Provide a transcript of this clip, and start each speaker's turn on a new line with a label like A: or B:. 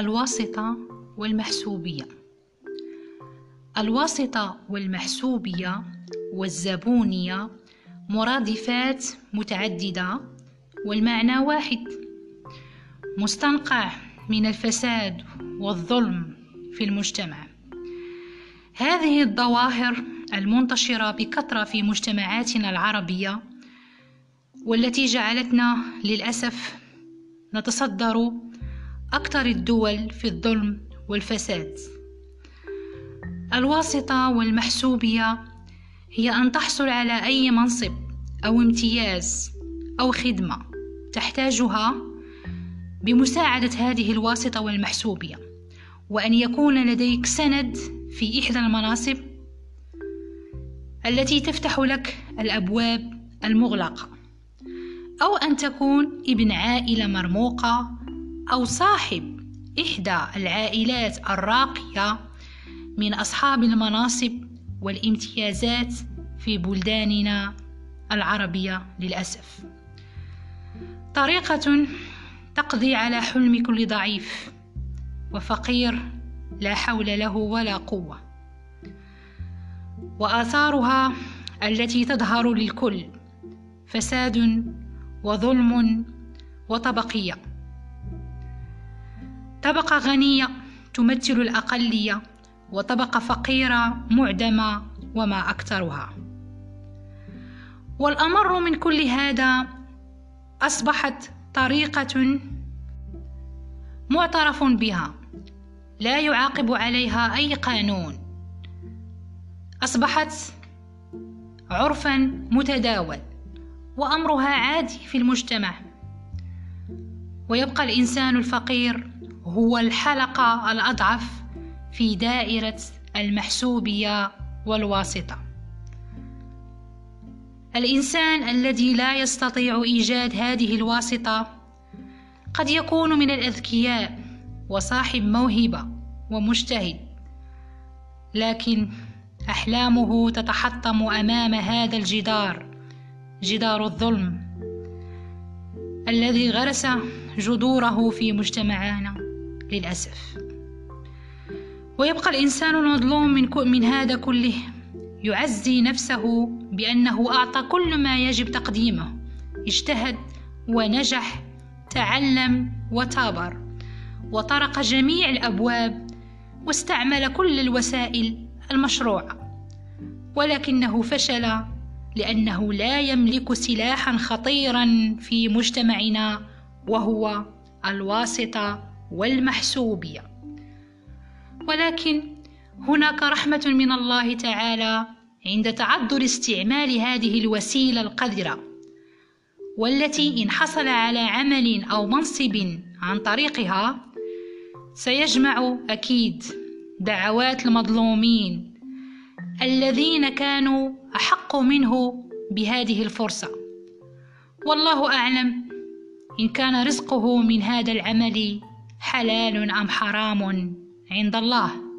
A: الواسطة والمحسوبية. الواسطة والمحسوبية والزبونية مرادفات متعددة والمعنى واحد. مستنقع من الفساد والظلم في المجتمع. هذه الظواهر المنتشرة بكثرة في مجتمعاتنا العربية والتي جعلتنا للأسف نتصدر أكثر الدول في الظلم والفساد. الواسطة والمحسوبية هي أن تحصل على أي منصب أو امتياز أو خدمة تحتاجها بمساعدة هذه الواسطة والمحسوبية وأن يكون لديك سند في إحدى المناصب التي تفتح لك الأبواب المغلقة أو أن تكون ابن عائلة مرموقة أو صاحب إحدى العائلات الراقية من أصحاب المناصب والامتيازات في بلداننا العربية للأسف. طريقة تقضي على حلم كل ضعيف وفقير لا حول له ولا قوة وآثارها التي تظهر للكل فساد وظلم وطبقية. طبقة غنية تمثل الأقلية وطبقة فقيرة معدمة وما أكثرها. والأمر من كل هذا أصبحت طريقة معترف بها لا يعاقب عليها أي قانون. أصبحت عرفا متداول وأمرها عادي في المجتمع. ويبقى الإنسان الفقير هو الحلقة الأضعف في دائرة المحسوبية والواسطة. الإنسان الذي لا يستطيع إيجاد هذه الواسطة قد يكون من الأذكياء وصاحب موهبة ومجتهد لكن أحلامه تتحطم أمام هذا الجدار جدار الظلم الذي غرس جذوره في مجتمعنا. للأسف. ويبقى الإنسان المظلوم من, من هذا كله. يعزي نفسه بأنه أعطى كل ما يجب تقديمه. اجتهد ونجح تعلم وتابر وطرق جميع الأبواب واستعمل كل الوسائل المشروعة ولكنه فشل لأنه لا يملك سلاحا خطيرا في مجتمعنا وهو الواسطة والمحسوبية. ولكن هناك رحمة من الله تعالى عند تعذر استعمال هذه الوسيلة القذرة والتي إن حصل على عمل أو منصب عن طريقها سيجمع أكيد دعوات المظلومين الذين كانوا أحق منه بهذه الفرصة. والله أعلم إن كان رزقه من هذا العمل حلال أم حرام عند الله.